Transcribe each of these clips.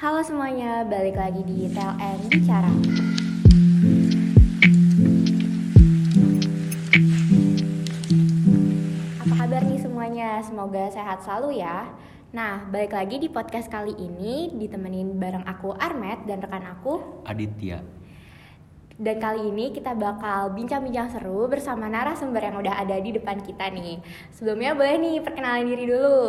Halo semuanya, balik lagi di TLN Bicara. Apa kabar nih semuanya? Semoga sehat selalu ya. Nah, balik lagi di podcast kali ini ditemenin bareng aku Armet dan rekan aku. Aditya. Dan kali ini kita bakal bincang-bincang seru bersama narasumber yang udah ada di depan kita nih. Sebelumnya boleh nih perkenalan diri dulu.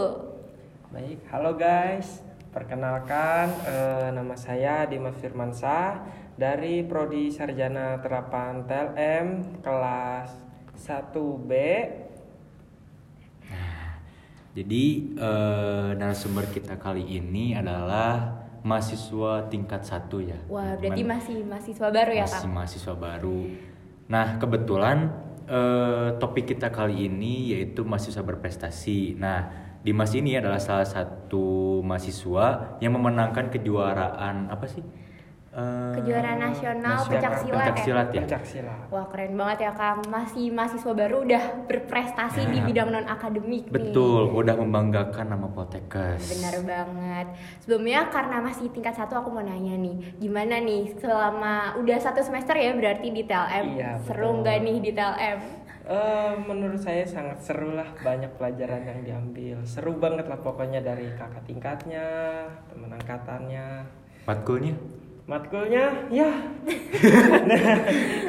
Baik, halo guys. Perkenalkan, eh, nama saya Dimas Firmansyah dari Prodi Sarjana Terapan TLM kelas 1B. Jadi eh, narasumber kita kali ini adalah mahasiswa tingkat satu ya. Wah, berarti masih mahasiswa baru ya, masih Kak? mahasiswa baru. Nah kebetulan eh, topik kita kali ini yaitu mahasiswa berprestasi. Nah Dimas ini adalah salah satu mahasiswa yang memenangkan kejuaraan apa sih? Eh, Kejuaraan nasional Nasional pencak silat ya? pencak silat ya. Pencak silat. Wah keren banget ya Kang, masih mahasiswa baru udah berprestasi di Nah, bidang non akademik nih. Betul, udah membanggakan nama Poltekkes. Benar banget. Sebelumnya karena masih tingkat satu aku mau nanya nih, gimana nih selama udah satu semester ya berarti di TLM, Iya, seru nggak nih di TLM? Eh, menurut saya sangat seru lah, banyak pelajaran yang diambil. Seru banget lah pokoknya dari kakak tingkatnya, teman angkatannya. Matkulnya? Matkulnya, ya.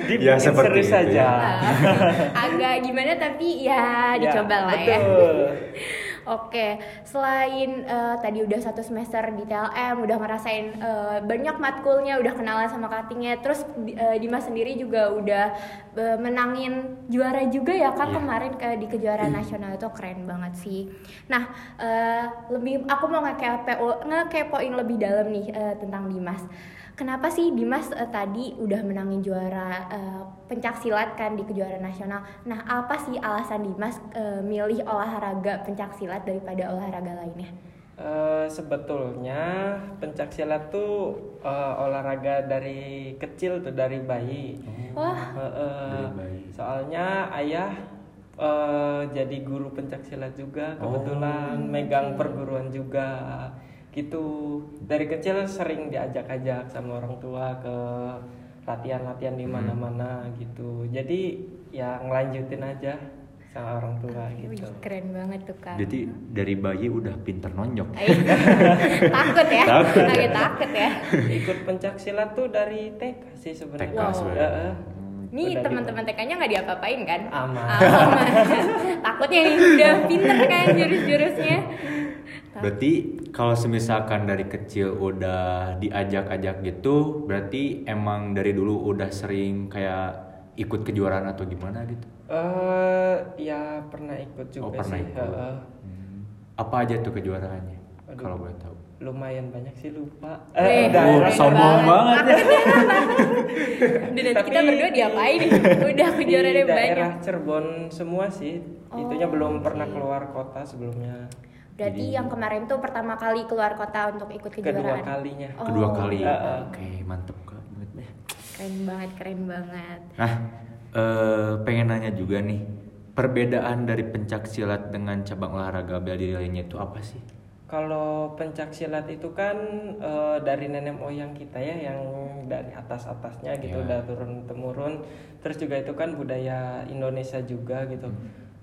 Ya, Dibikin seperti seru itu saja. ya. Agak gimana tapi ya Ya, dicoba lah ya. Oke, selain eh, tadi udah satu semester di TLM, udah ngerasain eh, banyak matkulnya, udah kenalan sama cuttingnya, terus eh, Dimas sendiri juga udah eh, menangin juara juga ya kan Iya. kemarin ke di kejuaraan nasional itu keren banget sih. Nah, eh, lebih aku mau ngekepo ngekepoin lebih dalam nih eh, tentang Dimas. Kenapa sih Dimas eh, tadi udah menangin juara eh, pencak silat kan di kejuaraan nasional? Nah, apa sih alasan Dimas eh, milih olahraga pencak silat daripada olahraga lainnya? Eh, sebetulnya pencak silat tuh eh, olahraga dari kecil tuh dari bayi. Wah, Eh, eh, Dari bayi. soalnya ayah eh, jadi guru pencak silat juga Oh. kebetulan megang perguruan juga gitu. Dari kecil sering diajak-ajak sama orang tua ke latihan-latihan di mana-mana gitu. Jadi ya ngelanjutin aja sama orang tua wih, gitu. keren banget tuh kan. Jadi dari bayi udah pinter nonjok. Eh, takut ya, Takut. agak takut ya. ikut pencak silat tuh dari TK sih sebenarnya. TK Wow. sebenarnya. Eh, eh. Nih Udah teman-teman TK-nya nggak diapa-apain kan? Aman. Aman. Takutnya nih udah pinter kan jurus-jurusnya. Berarti kalau semisalkan dari kecil udah diajak-ajak gitu, berarti emang dari dulu udah sering kayak ikut kejuaraan atau gimana gitu? Eh, ya pernah ikut juga oh pernah sih. ikut. eh, eh. Hmm. Apa aja tuh kejuaraannya? Kalau boleh tahu. Lumayan banyak sih lupa. Weh, udah, Oh, sombong banget ya. Udah nanti kita Tapi berdua di- diapain nih? Udah di kejuaraannya banyak. daerah Cirebon semua sih. Itunya Oh, belum pernah keluar kota sebelumnya. Berarti yang kemarin tuh pertama kali keluar kota untuk ikut Kedua kejuaraan. kalinya. Oh, Kedua kali. Eh, eh. Oke, mantep kak. Keren banget, keren banget. Nah, eh, pengen nanya juga nih, perbedaan dari pencak silat dengan cabang olahraga bela diri lainnya itu apa sih? Kalau pencak silat itu kan eh, dari nenek moyang kita ya yang dari atas atasnya gitu Iya. udah turun temurun. Terus juga itu kan budaya Indonesia juga gitu.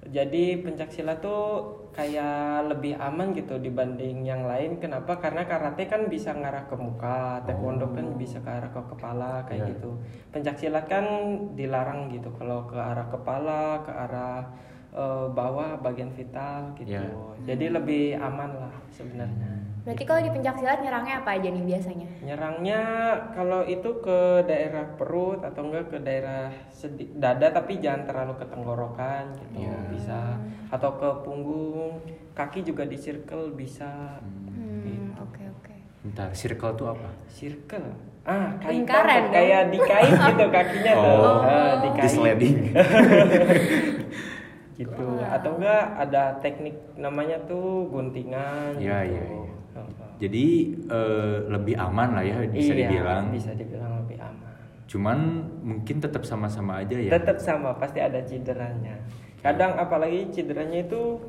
Jadi pencak silat tuh kayak lebih aman gitu dibanding yang lain. Kenapa? Karena karate kan bisa ngarah ke muka, taekwondo kan bisa ke arah ke kepala kayak Iya. gitu. Pencak silat kan dilarang gitu kalau ke arah kepala, ke arah eh, bawah bagian vital gitu. Iya. Jadi lebih aman lah sebenarnya. Berarti kalau di pencak silat nyerangnya apa aja nih biasanya? Nyerangnya kalau itu ke daerah perut atau enggak ke daerah sedi- dada tapi jangan terlalu ke tenggorokan gitu Iya. bisa atau ke punggung, kaki juga di circle bisa. Hmm, oke oke. Bentar, circle tuh apa? Circle. Ah, kaitan Lingkaran tuh, kayak dikait gitu kakinya tuh. Oh. Ah, dikait. Di sliding. gitu. Atau enggak ada teknik namanya tuh guntingan Iya, gitu. iya, iya. Heeh. Jadi eh, lebih aman lah ya bisa Iya, dibilang. bisa dibilang lebih aman. Cuman mungkin tetap sama-sama aja ya. Tetap sama, pasti ada cederanya. Kadang apalagi cederanya itu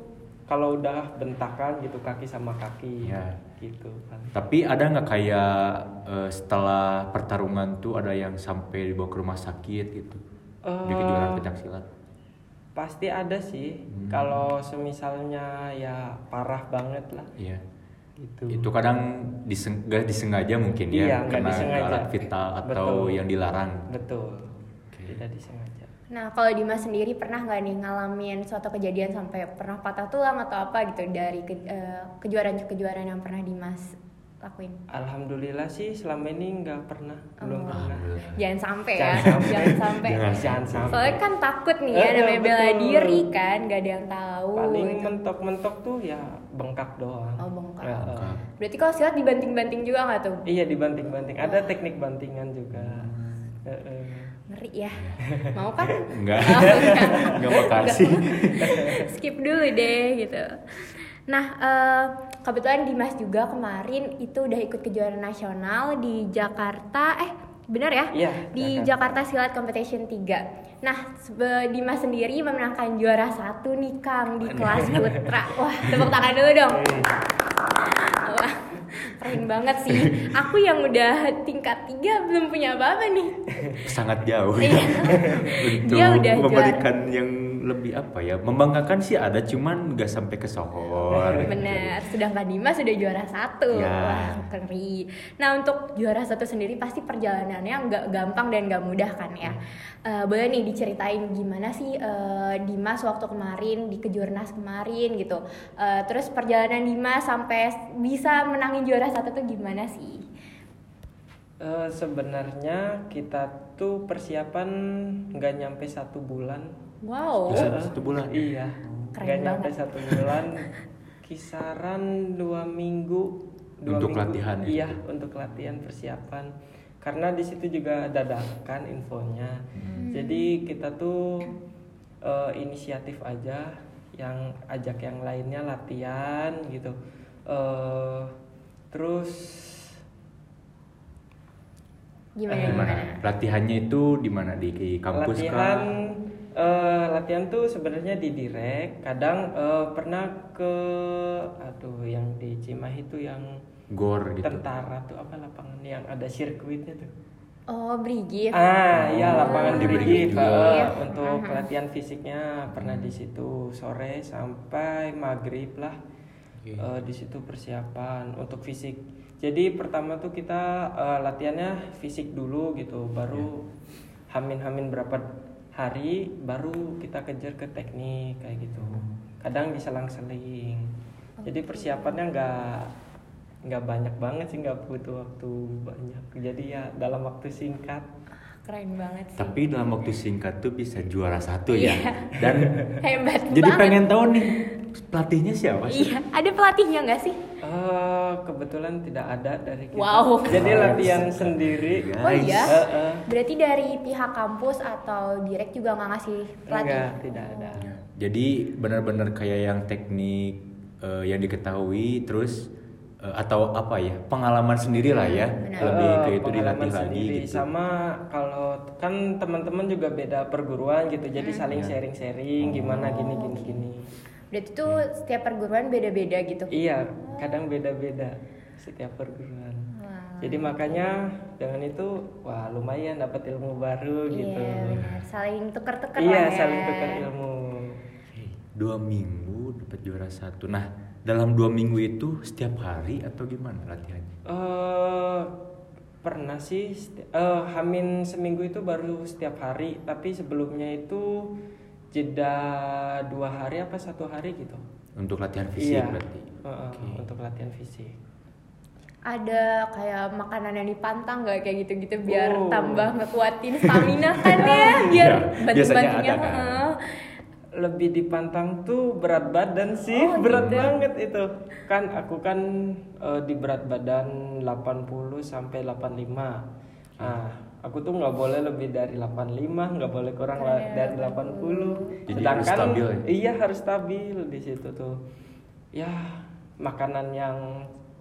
kalau udah bentakan gitu kaki sama kaki Ya. gitu kan Tapi ada nggak kayak eh, setelah pertarungan tuh ada yang sampai dibawa ke rumah sakit gitu di Eh, kejuaraan pencak silat? pasti ada sih Hmm. kalau semisalnya ya parah banget lah Iya. Gitu Itu kadang diseng disengaja mungkin Iya, ya karena disengaja. alat vital atau Betul. yang dilarang. betul Oke. tidak disengaja Nah, kalau Dimas sendiri pernah nggak nih ngalamin suatu kejadian sampai pernah patah tulang atau apa gitu dari ke- eh, kejuaraan-kejuaraan yang pernah Dimas lakuin? alhamdulillah sih selama ini nggak pernah belum Oh. pernah Alhamdulillah. Jangan sampai ya, Jangan sampai. jangan sampai. Jangan jangan sampai Soalnya kan takut nih ya Eh, namanya bela betul. diri kan, gak ada yang tahu. paling gitu. mentok-mentok tuh ya bengkak doang Oh, bengkak. Ya, Bengkak. Berarti kalau silat dibanting-banting juga nggak tuh? iya dibanting-banting ada teknik bantingan juga eh. Ngeri ya. Mau kan? Enggak. Enggak. Makasih. Skip dulu deh gitu. Nah, eh, kebetulan Dimas juga kemarin itu udah ikut kejuaraan nasional di Jakarta. Eh, benar ya? Iya, Di Jakarta Silat Competition 3. Nah, Dimas sendiri memenangkan juara satu nih Kang di kelas putra. Wah, tepuk tangan dulu dong. Wah, keren banget sih. Aku yang udah tingkat tiga belum punya apa-apa nih. Sangat jauh ya. Iya. Untuk Dia udah memberikan yang lebih apa ya? Membanggakan sih ada cuman nggak sampai ke sohor. Bener, sedangkan Dimas sudah juara satu. Ya. Wah, keri. Nah, untuk juara satu sendiri pasti perjalanannya nggak gampang dan nggak mudah kan ya. Eh, boleh nih diceritain gimana sih eh, Dimas waktu kemarin di kejurnas kemarin gitu. Eh, terus perjalanan Dimas sampai bisa menangin juara satu tuh gimana sih? Eh, sebenarnya kita tuh persiapan nggak nyampe satu bulan Wow. Eh, satu bulan? iya Keren nggak nyampe banget. satu bulan kisaran dua minggu dua Untuk minggu. latihan ya? iya untuk latihan persiapan karena di situ juga dadakan infonya jadi kita tuh eh, inisiatif aja yang ajak yang lainnya latihan gitu Eh, terus Gimana Eh, gimana? Latihannya itu di mana di, di kampus latihan kah? Eh, latihan tuh sebenarnya di direct kadang eh, pernah ke aduh yang di Cimahi tuh yang Gor gitu. tentara tuh apa lapangan yang ada sirkuitnya tuh Oh, Brigif. ah iya Oh, lapangan di Brigif eh, untuk Mhm. latihan fisiknya pernah di situ sore sampai maghrib lah Oke. Eh, di situ persiapan untuk fisik jadi pertama tuh kita eh, latihannya fisik dulu gitu baru hamin-hamin berapa hari baru kita kejar ke teknik kayak gitu. Kadang diselang-seling jadi persiapannya nggak nggak banyak banget sih nggak butuh waktu banyak. Jadi ya dalam waktu singkat Keren banget sih. Tapi dalam waktu singkat tuh bisa juara satu ya. Iya. Dan Hebat jadi banget. pengen tahu nih pelatihnya siapa sih? Iya, ada pelatihnya nggak sih? Eh, kebetulan tidak ada dari kita Wow. jadi latihan sendiri Oh iya? Eh, eh. Berarti dari pihak kampus atau direct juga nggak ngasih pelatih? enggak tidak ada Jadi benar-benar kayak yang teknik eh, yang diketahui terus atau apa ya pengalaman sendiri lah ya Benar. lebih Eh, ke itu dilatih lagi gitu. sama kalau kan teman-teman juga beda perguruan gitu jadi Hmm. saling Iya. sharing-sharing gimana gini gini gini Berarti tuh setiap perguruan beda-beda gitu. iya kadang beda-beda setiap perguruan Wah. jadi makanya dengan itu wah lumayan dapat ilmu baru gitu Iya benar, saling tuker-tuker iya lah ya. saling tukar ilmu Dua minggu dapat juara satu. Nah dalam dua minggu itu setiap hari atau gimana latihannya? eh pernah sih eh hamin seminggu itu baru setiap hari tapi sebelumnya itu jeda dua hari apa satu hari gitu Untuk latihan fisik iya berarti. eh, Oke. untuk latihan fisik Ada kayak makanan yang dipantang nggak kayak gitu-gitu biar Oh. tambah ngekuatin stamina kan ya, biar Ya, biasanya banting-bantingnya. ada kan. Lebih dipantang tuh berat badan sih Oh, berat gitu. banget itu. Kan aku kan eh, di berat badan 80 sampai 85 ah aku tuh nggak boleh lebih dari 85 nggak boleh kurang Kayak dari 80 Jadi harus stabil ya? iya harus stabil di situ tuh. Ya makanan yang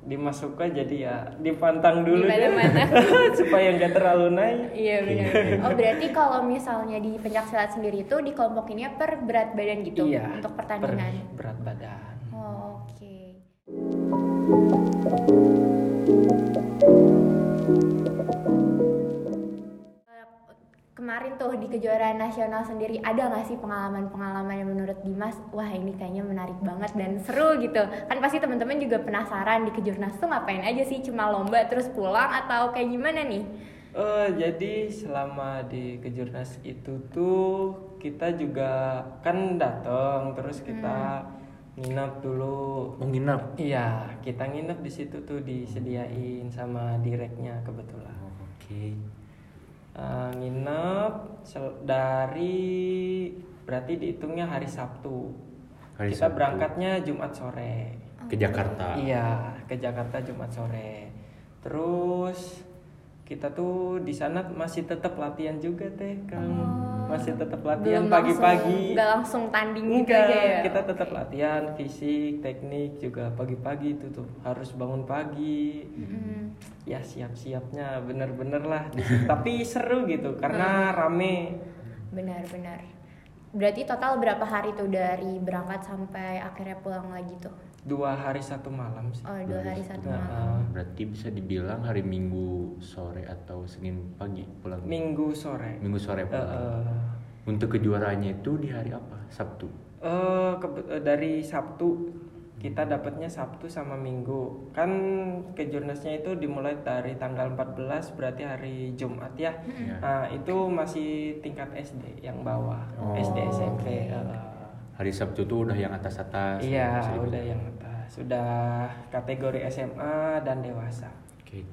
dimasukkan jadi ya dipantang dulu ya supaya nggak terlalu naik. Iya benar. Iya. Oh berarti kalau misalnya di pencaksilat sendiri itu di kelompok ini per berat badan gitu iya, untuk pertandingan? per berat badan. Oh, oke. okay. Kemarin tuh di kejuaraan nasional sendiri ada nggak sih pengalaman-pengalaman yang menurut Dimas wah ini kayaknya menarik banget dan seru gitu kan pasti teman-teman juga penasaran di kejurnas tuh ngapain aja sih cuma lomba terus pulang atau kayak gimana nih Eh, jadi selama di kejurnas itu tuh kita juga kan datang terus kita nginep dulu Oh nginap. Iya, kita nginep di situ tuh disediain sama direknya kebetulan. Oh, Oke. Eh, nginep dari berarti dihitungnya hari Sabtu. Hari kita Sabtu. berangkatnya Jumat sore. Ke Jakarta. Iya, ke Jakarta Jumat sore. Terus kita tuh di sana masih tetap latihan juga teh kan. Masih tetap latihan pagi-pagi. nggak langsung tanding gitu aja ya kita tetap latihan fisik, teknik juga pagi-pagi itu tuh harus bangun pagi. Mm. Ya siap-siapnya bener-bener lah. Tapi seru gitu karena rame. benar-benar berarti total berapa hari tuh dari berangkat sampai akhirnya pulang lagi tuh Dua hari satu malam sih. oh dua hari satu Nah, malam Berarti bisa dibilang hari Minggu sore atau Senin pagi pulang. Minggu sore. Minggu sore Eh, pulang. eh, Untuk kejuaraannya itu di hari apa? Sabtu. eh, kebe- eh, dari Sabtu kita dapatnya Sabtu sama Minggu kan kejurnasnya itu dimulai dari tanggal 14 berarti hari Jumat ya Iya. nah itu masih tingkat SD yang bawah Oh, SD SMP oke. eh. Hari Sabtu tuh udah yang atas-atas. iya dibilang. udah yang atas sudah kategori SMA dan dewasa Oke.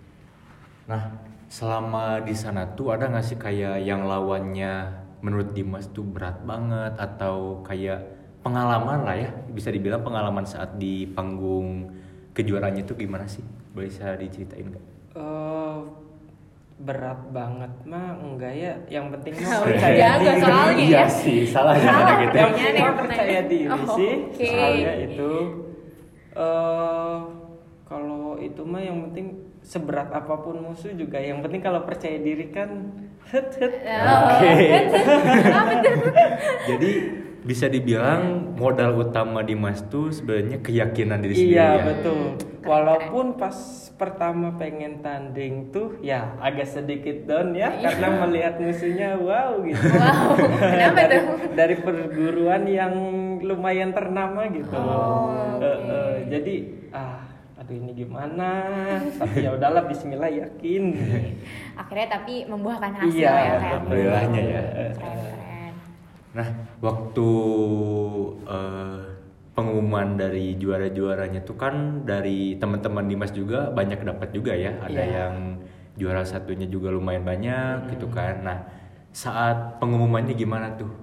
Nah, selama di sana tuh ada nggak sih kayak yang lawannya menurut Dimas tuh berat banget atau kayak pengalaman lah ya, bisa dibilang pengalaman saat di panggung kejuaraannya tuh gimana sih? Bisa diceritain nggak? Eh, berat banget mah enggak ya yang penting mah percaya jago diri. soalnya iya ya. sih, salah jangan gitu. yang penting ya, mah percaya diri Oh, sih soalnya itu eh kalau itu mah yang penting seberat apa pun musuh juga. Yang penting kalau percaya diri kan het het Oh, Oke. Jadi bisa dibilang modal utama Dimas tuh sebenarnya keyakinan diri sendiri iya ya. betul. Walaupun pas pertama pengen tanding tuh ya agak sedikit down ya Iya. karena melihat musuhnya wow gitu. Wow kenapa dari, tuh? dari perguruan yang lumayan ternama gitu. Oh, Eh, oke. eh, jadi ah aduh ini gimana? Tapi ya udahlah Bismillah yakin. Akhirnya tapi membuahkan hasil Iya, ya kayak alhamdulillahnya ya. keren Nah, waktu eh, pengumuman dari juara-juaranya tuh kan dari teman-teman Dimas juga banyak dapat juga ya. Ada Iya. yang juara satunya juga lumayan banyak gitu kan. Nah, saat pengumumannya gimana tuh?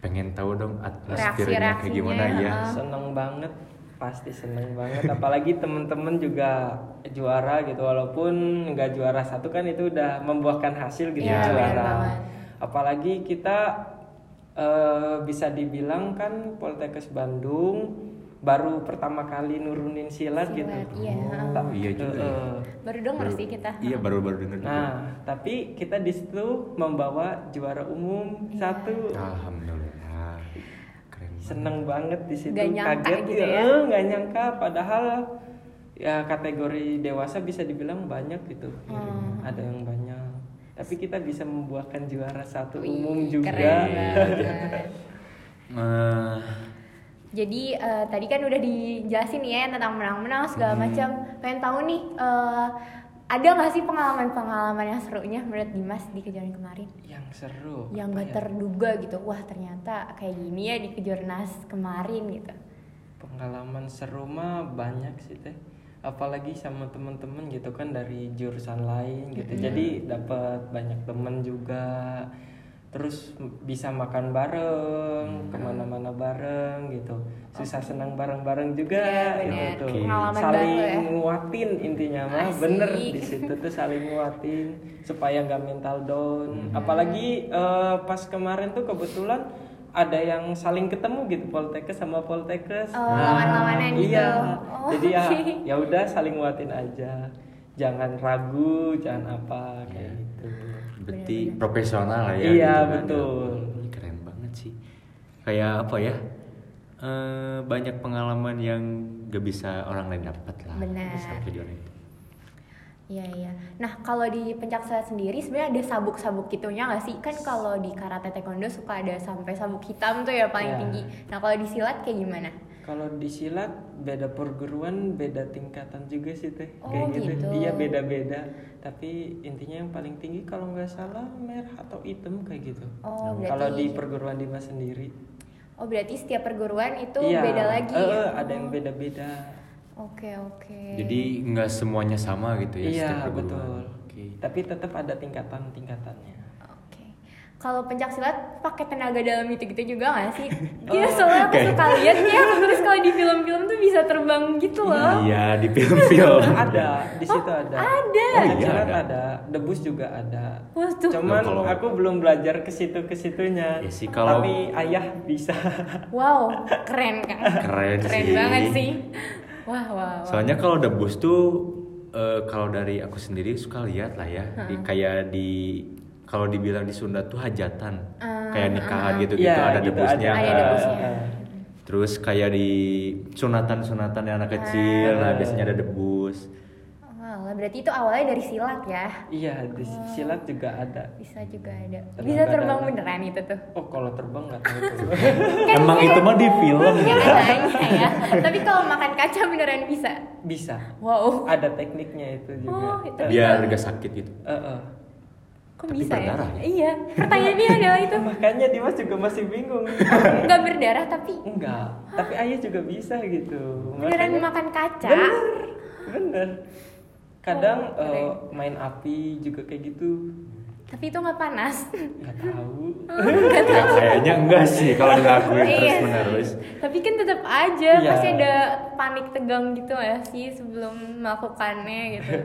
Pengen tahu dong atmosfernya kayak gimana ya? seneng banget pasti seneng banget apalagi temen-temen juga juara gitu walaupun nggak juara satu kan itu udah membuahkan hasil gitu benar juara apalagi kita eh, bisa dibilang kan Poltekkes Bandung baru pertama kali nurunin silat, gitu Silat, iya. Oh, iya juga ya. Eh, baru denger Baru- sih kita Iya, baru-baru denger juga. Nah, tapi kita di situ membawa juara umum Iya. satu. Alhamdulillah. Keren banget. Seneng banget di situ. Nggak nyangka Kaget gitu ya. eh, nggak nyangka. Padahal ya kategori dewasa bisa dibilang banyak gitu. Hmm. Ada yang banyak. Tapi kita bisa membuahkan juara satu Wih, umum juga. keren banget. Eh, Jadi eh, tadi kan udah dijelasin ya tentang menang-menang segala macam. Pengen tahu nih eh, ada nggak sih pengalaman-pengalaman yang serunya menurut Dimas di kejuaraan kemarin? Yang seru. Yang apa gak ya? terduga gitu. Wah ternyata kayak gini ya di kejurnas kemarin gitu. pengalaman seru mah banyak sih teh apalagi sama teman-teman gitu kan dari jurusan lain gitu. Jadi dapat banyak teman juga. Terus bisa makan bareng ke mana-mana bareng gitu. Susah senang bareng-bareng juga Iya, gitu. Pengalaman saling ya. nguatin intinya mah bener. Di situ tuh saling nguatin supaya nggak mental down. Hmm. apalagi eh, pas kemarin tuh kebetulan ada yang saling ketemu gitu Poltekkes sama Poltekkes Oh, lawan-lawanan gitu. iya Oh, jadi ya oke. ya udah saling nguatin aja jangan ragu jangan apa kayak gitu berarti profesional lah ya. Iya, gitu kan. betul. Ih, Keren banget sih. Kayak apa ya? eh, banyak pengalaman yang gak bisa orang lain dapat lah. Benar. Sampai juara itu. Iya iya. Nah kalau di pencak silat sendiri sebenarnya ada sabuk-sabuk gitunya nggak sih? Kan kalau di karate taekwondo suka ada sampai sabuk hitam tuh ya paling Iya. tinggi. Nah kalau di silat kayak gimana? Kalau di silat beda perguruan, beda tingkatan juga sih teh. Oh, Kayak gitu. gitu. Iya beda-beda. Tapi intinya yang paling tinggi kalau nggak salah merah atau hitam kayak gitu. Oh berarti. Kalau di perguruan Dimas sendiri. Oh berarti setiap perguruan itu iya, beda lagi. eh, ya? ada yang beda-beda. Oke oke. Jadi nggak semuanya sama gitu ya Iya, betul. Oke. Tapi tetap ada tingkatan-tingkatannya. Oke. Kalau pencak silat pakai tenaga dalam itu gitu juga gak sih? Oh, Iya soalnya aku kayak- suka lihat kayak terus kalau di film-film tuh bisa terbang gitu loh. Iya di film-film. ada, di situ ada. ada. Oh, iya, silat ada. ada. Debus juga ada. Wah tuh. Cuman Nah, kalau- aku belum belajar ke situ ke situnya. Ya sih, kalau- Tapi ayah bisa. Wow keren kan? Keren Keren sih. banget sih. Wah wah. wah. Soalnya kalau debus tuh eh, kalau dari aku sendiri suka lihat lah ya, di, kayak di kalau dibilang di Sunda tuh hajatan, Ah, kayak nikahan gitu gitu Iya, ada gitu, debusnya. Ada kan. debusnya. Terus kayak di sunatan-sunatan yang anak kecil, nah Ah. biasanya ada debus. Wah, berarti itu awalnya dari silat ya? Iya, di silat juga ada. Bisa juga ada. Tenaga Bisa terbang dalam. beneran itu tuh. Oh, kalau terbang nggak tahu tuh. Emang itu mah di film. Ya katanya ya. Tapi kalau makan kaca beneran bisa. bisa. Wow. Ada tekniknya itu juga. Oh, itu Eh, Biar gak sakit gitu. eh, eh. Kok Tapi bisa ya? berdarah ya? Iya. Pertanyaannya adalah itu Makanya Dimas juga masih bingung. nggak berdarah tapi Enggak, tapi ayah juga bisa gitu. beneran Makanya- makan kaca. Bener, bener. Kadang Oh, eh, main api juga kayak gitu. Tapi itu nggak panas. Nggak tahu. Ya, kayaknya enggak sih kalau dilakuin Iya terus menerus. Tapi kan tetap aja Iya. pasti ada panik tegang gitu ya sih sebelum melakukannya gitu.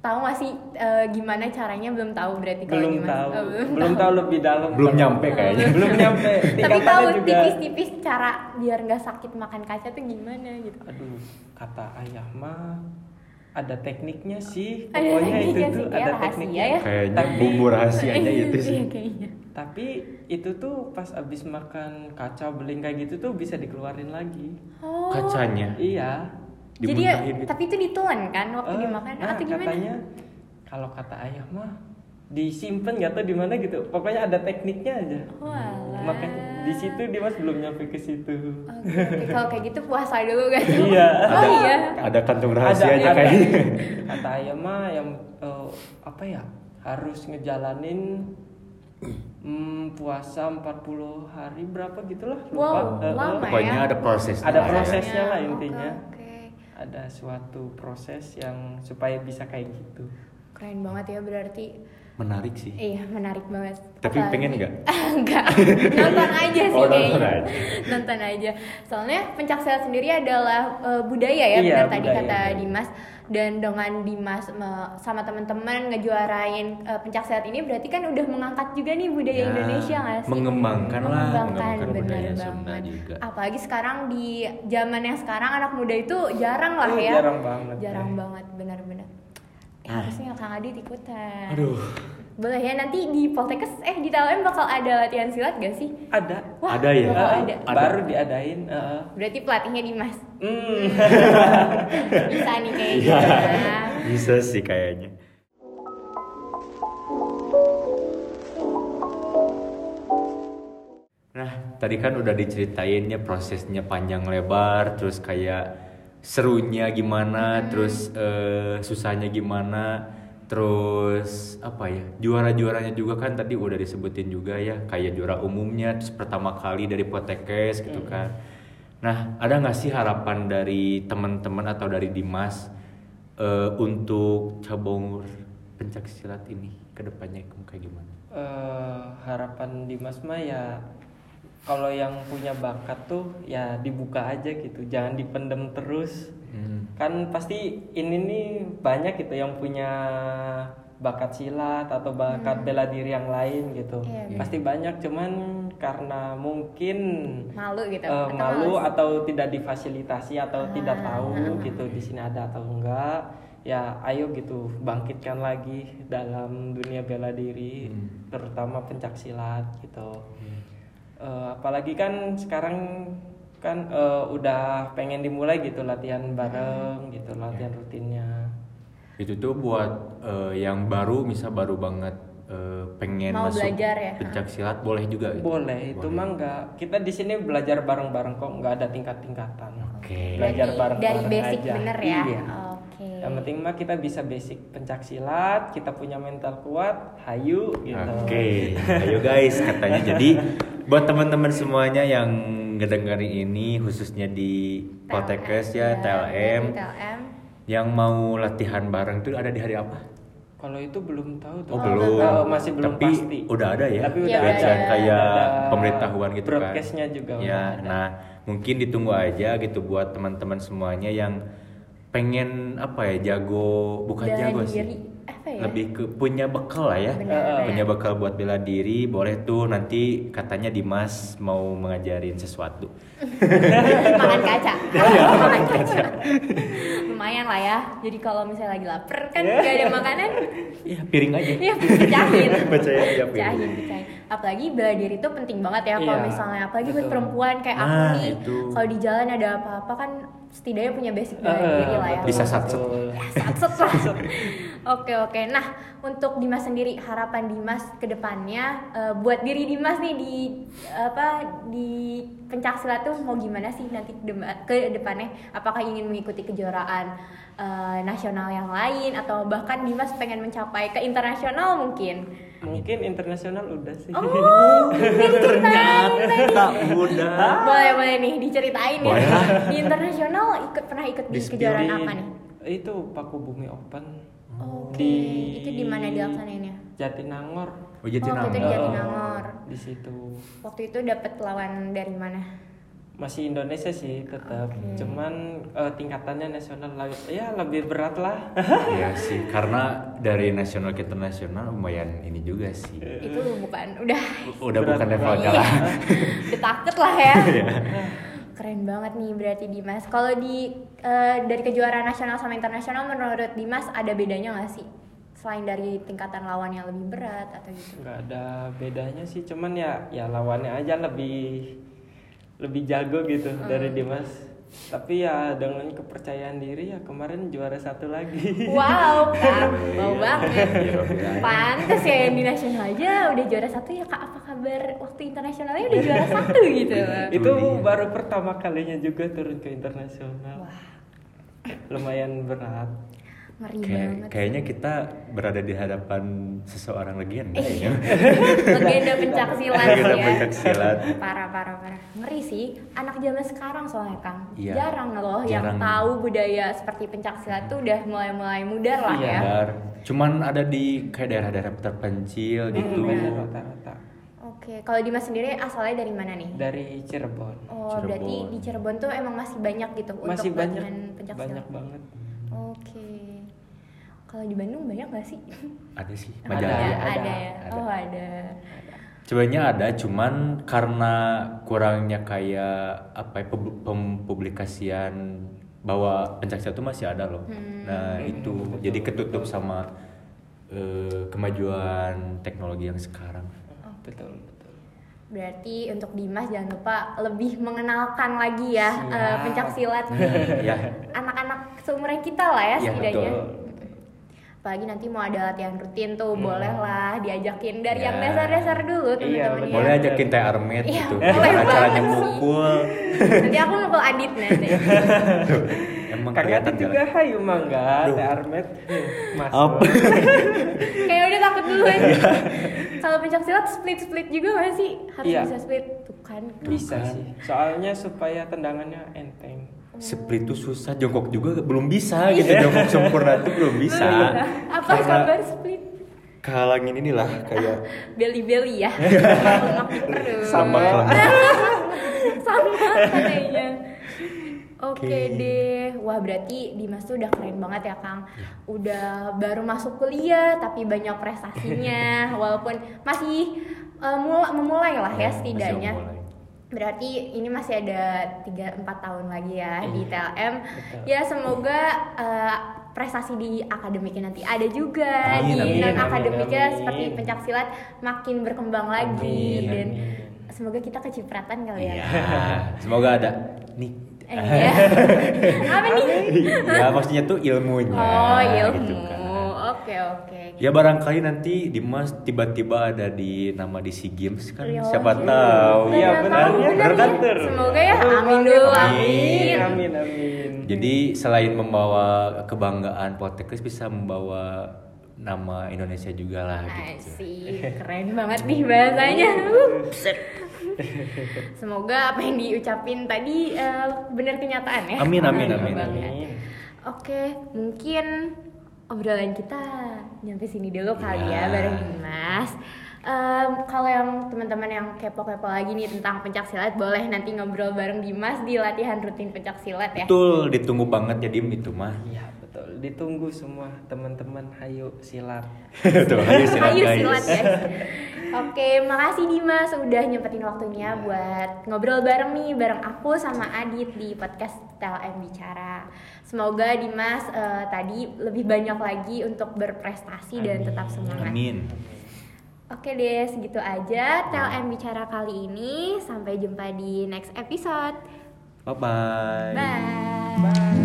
tahu nggak sih eh, gimana caranya belum tahu berarti kalau belum gimana? tahu. Oh, belum tahu lebih dalam. Belum nyampe kayaknya. belum nyampe. Tapi tahu juga. tipis-tipis cara biar nggak sakit makan kaca tuh gimana gitu. Aduh, kata ayah mah ada tekniknya sih. Ada Pokoknya itu tekniknya tuh ada rahasia tekniknya. ya. Kayaknya Tapi- bumbu rahasianya itu sih. Iya. Tapi itu tuh pas abis makan kaca beling kayak gitu tuh bisa dikeluarin lagi. Oh. Kacanya Iya. Jadi ya, gitu. tapi itu ditelan kan waktu Eh, dimakan nah, atau gimana? katanya kalau kata ayah mah disimpan nggak tahu di mana gitu. Pokoknya ada tekniknya aja. Walah. Makanya di situ Dimas belum nyampe ke situ. Oke, oke. kalau kayak gitu puasa dulu kan? Iya. Oh ada iya. ada kantung rahasianya ada. kayaknya. Kata ayah mah yang eh, apa ya harus ngejalanin hmm, puasa 40 hari berapa gitulah lupa. Wow, eh, lama Pokoknya ya. ada prosesnya. Ada ya. prosesnya lah intinya. Oke. Ada suatu proses yang supaya bisa kayak gitu. Keren banget ya berarti. Menarik sih. Iya, menarik banget. Tapi pengen nggak? Enggak. Nonton aja sih Oh, nonton kayaknya. aja. Nonton aja. Soalnya pencak silat sendiri adalah eh, budaya ya, Iya, benar tadi budaya. kata Dimas. Dan dengan Dimas sama teman-teman ngejuarain eh, pencak silat ini berarti kan udah mengangkat juga nih budaya Ya, Indonesia nggak sih? mengembangkan lah, mengembangkan, mengembangkan budaya Sunda juga. Apalagi sekarang di zaman yang sekarang anak muda itu jarang lah Oh, ya. jarang banget, Jarang eh. banget, benar-benar. Ya, Ah. harusnya Kang Adit ikutan. Aduh. Boleh ya nanti di Poltekkes eh di TLM bakal ada latihan silat gak sih? Ada. Wah, Ada ya? bakal ada. Ada. Baru diadain. eh. Berarti pelatihnya Dimas. Hmm. Bisa nih kayaknya. Iya. Bisa sih kayaknya. Nah, tadi kan udah diceritain ya prosesnya panjang lebar, terus kayak serunya gimana, terus eh, susahnya gimana, terus apa ya juara-juaranya juga kan tadi udah disebutin juga ya, kayak juara umumnya, terus pertama kali dari Potekes gitu kan. Nah, ada nggak sih harapan dari teman-teman atau dari Dimas eh, untuk cabang pencak silat ini ke depannya kayak gimana? Eh, harapan Dimas mah ya kalau yang punya bakat tuh ya dibuka aja gitu jangan dipendem terus Hmm. kan pasti ini nih banyak gitu yang punya bakat silat atau bakat bela diri yang lain gitu Iya, pasti banyak cuman karena mungkin Malu gitu. eh, atau malu males. atau tidak difasilitasi atau tidak Ah. tahu gitu di sini ada atau enggak ya ayo gitu bangkitkan lagi dalam dunia bela diri Hmm. terutama pencak silat gitu Eh, apalagi kan sekarang kan eh, udah pengen dimulai gitu latihan bareng gitu latihan rutinnya Itu tuh buat eh, yang baru, misal baru banget eh, pengen Mau masuk belajar ya? pencak silat boleh juga. gitu? boleh itu mah enggak kita di sini belajar bareng-bareng kok nggak ada tingkat-tingkatan Oke. belajar Dari- bareng-bareng dari basic aja. bener ya Iya. Oke yang penting mah kita bisa basic pencak silat kita punya mental kuat hayu gitu Oke, ayo guys katanya. Jadi buat teman-teman semuanya yang ngedengerin ini khususnya di Poltekkes ya, TLM, TLM yang mau latihan bareng tuh ada di hari apa? kalau itu belum tahu tuh Oh, Oh, belum. Oh, masih belum Tapi pasti udah ada ya. Tapi Ya, udah Website ada. kayak Ada pemberitahuan gitu kan. broadcastnya juga Ya, udah ada. nah mungkin ditunggu aja gitu buat teman-teman semuanya yang pengen apa ya jago bukan Bela jago diri. sih. Apa ya? Lebih ke punya bekal lah ya. Benar, punya benar. bekal buat bela diri, boleh tuh nanti katanya Dimas mau mengajarin sesuatu. makan kaca Iya, makan kaca lumayan lah ya jadi kalau misalnya lagi lapar kan Iya. nggak ada makanan Ya, piring aja. ya pecahin Percaya aja, piring. pecahin pecahin apalagi bela diri itu penting banget ya kalau Iya, misalnya apalagi buat perempuan kayak aku Nah, nih itu. kalau di jalan ada apa-apa kan setidaknya punya basic bela diri lah ya Bisa satset. betul. Satset lah. Oke oke. Nah untuk Dimas sendiri harapan Dimas ke depannya eh, buat diri Dimas nih di apa di pencak silat tuh mau gimana sih nanti ke depannya? Apakah ingin mengikuti kejuaraan eh, nasional yang lain atau bahkan Dimas pengen mencapai ke internasional mungkin? Mungkin internasional udah sih Oh, tak mudah. Boleh boleh nih diceritain Boleh ya. Di internasional ikut pernah ikut di Di kejuaraan Di- apa nih? itu Paku Bumi Open Oke. Di- Itu di mana dilaksanainnya? Jatinangor Oh, jadi Oh, kita di. Jatinangor. di situ Waktu itu dapat lawan dari mana? Masih Indonesia sih tetap Oke. cuman eh, tingkatannya nasional lah ya lebih berat lah Iya sih, karena dari nasional ke internasional lumayan ini juga sih. Itu bukan udah Udah Berat bukan level kalah. udah takut lah ya. Iya. Keren banget nih berarti Dimas. Kalau di eh, dari kejuaraan nasional sama internasional menurut Dimas ada bedanya nggak sih? Selain dari tingkatan lawan yang lebih berat atau gitu? nggak ada bedanya sih cuman ya ya lawannya aja lebih lebih jago gitu dari Dimas tapi ya dengan kepercayaan diri ya kemarin juara satu lagi Wow, kak, mau Iya. banget. Iya, iya. Pantes ya yang di nasional aja udah juara satu ya kak. Apa kabar waktu internasionalnya udah juara satu gitu? itu baru pertama kalinya juga turun ke internasional Wah, lumayan berat ngeri Kayak, banget. kayaknya kita berada di hadapan seseorang legenda ya. legenda pencak silat Legenda ya. pencak silat. Parah parah parah. Ngeri sih. Anak zaman sekarang soalnya Kang. Iya. Jarang loh yang Jarang. tahu budaya seperti pencak silat tuh udah mulai-mulai mudar lah Iya. ya. Benar. Cuman ada di kayak daerah-daerah terpencil gitu. Hmm, rata-rata Oke, kalau Dimas sendiri asalnya dari mana nih? dari Cirebon Oh, Cirebon. berarti di Cirebon tuh emang masih banyak gitu masih untuk banyak banyak banget Oke. Kalau di Bandung banyak gak sih? Ada sih. ada, Majalaya. ya, ada, ada ya. ada. Oh, ada. Sebenarnya ada, cuman karena kurangnya kayak apa ya, pub- pempublikasian bahwa pencak silat itu masih ada loh. Hmm. Nah itu betul, jadi ketutup sama eh, kemajuan teknologi yang sekarang. betul betul Berarti untuk Dimas jangan lupa lebih mengenalkan lagi ya Siap. eh, pencak silat nih. ya, anak-anak seumuran kita lah ya Iya, setidaknya. betul. Apalagi nanti mau ada latihan rutin tuh, boleh lah diajakin dari yang Ya. dasar-dasar dulu Iya, teman-teman ya. boleh ajakin teh armet Iya, gitu. boleh Gimana caranya banget sih. mukul? Nanti aku mukul Adit nanti. Tuh, Emang Kang kelihatan juga jalan. hayu mangga teh Armet masuk? Kayak udah takut duluan. Iya. Kalau pencak silat split-split juga gak sih? Harus Iya. bisa split. Tuh kan. bisa kan. sih soalnya supaya tendangannya enteng Split tuh susah, jongkok juga belum bisa gitu. Jongkok sempurna tuh belum bisa. Apa Karena kabar split? kehalangin inilah kayak ya. Lemak di perut. sama sama katanya. Oke Oke. deh, wah berarti Dimas tuh udah keren banget ya Kang. Udah baru masuk kuliah tapi banyak prestasinya, walaupun masih eh, mula- memulai lah ya setidaknya. Berarti ini masih ada 3-4 tahun lagi ya di Iya, TLM. betul. Ya semoga eh, prestasi di akademiknya nanti ada juga Amin, di amin, non akademiknya amin. seperti pencak silat makin berkembang lagi Amin, dan amin. semoga kita kecipratan kali ya. Iya. Semoga ada nih. Eh, iya. Apa nih? ya maksudnya tuh ilmunya. Oh, ilmu. gitu kan. Oke, oke. Ya barangkali nanti Dimas tiba-tiba ada di nama di SEA Games kan Iya, siapa iya. tahu. Iya, benar tahu, ya. benar Benar ya. kan? Semoga ya. Amin dulu, Amin. amin. Amin amin. Jadi selain membawa kebanggaan Poltekkes bisa membawa nama Indonesia juga lah gitu. Asik, keren banget nih bahasanya. Semoga apa yang diucapin tadi eh, benar kenyataan ya. Amin, amin, amin, banget. amin. Oke, mungkin obrolan kita nyampe sini dulu kali Iya. ya bareng Dimas. Em, kalau yang teman-teman yang kepo-kepo lagi nih tentang pencak silat boleh nanti ngobrol bareng Dimas di latihan rutin pencak silat ya. Betul, ditunggu banget ya Dim itu mah. Iya betul. Ditunggu semua teman-teman. Hayu silat. Tuh, ayo silat Ayo guys. silat guys. Oke, makasih Dimas udah nyempetin waktunya buat ngobrol bareng nih bareng aku sama Adit di podcast TLM Bicara. Semoga Dimas eh, tadi lebih banyak lagi untuk berprestasi dan tetap semangat. Amin. Oke deh, segitu aja TLM Bicara kali ini. Sampai jumpa di next episode. Bye-bye. Bye. Bye.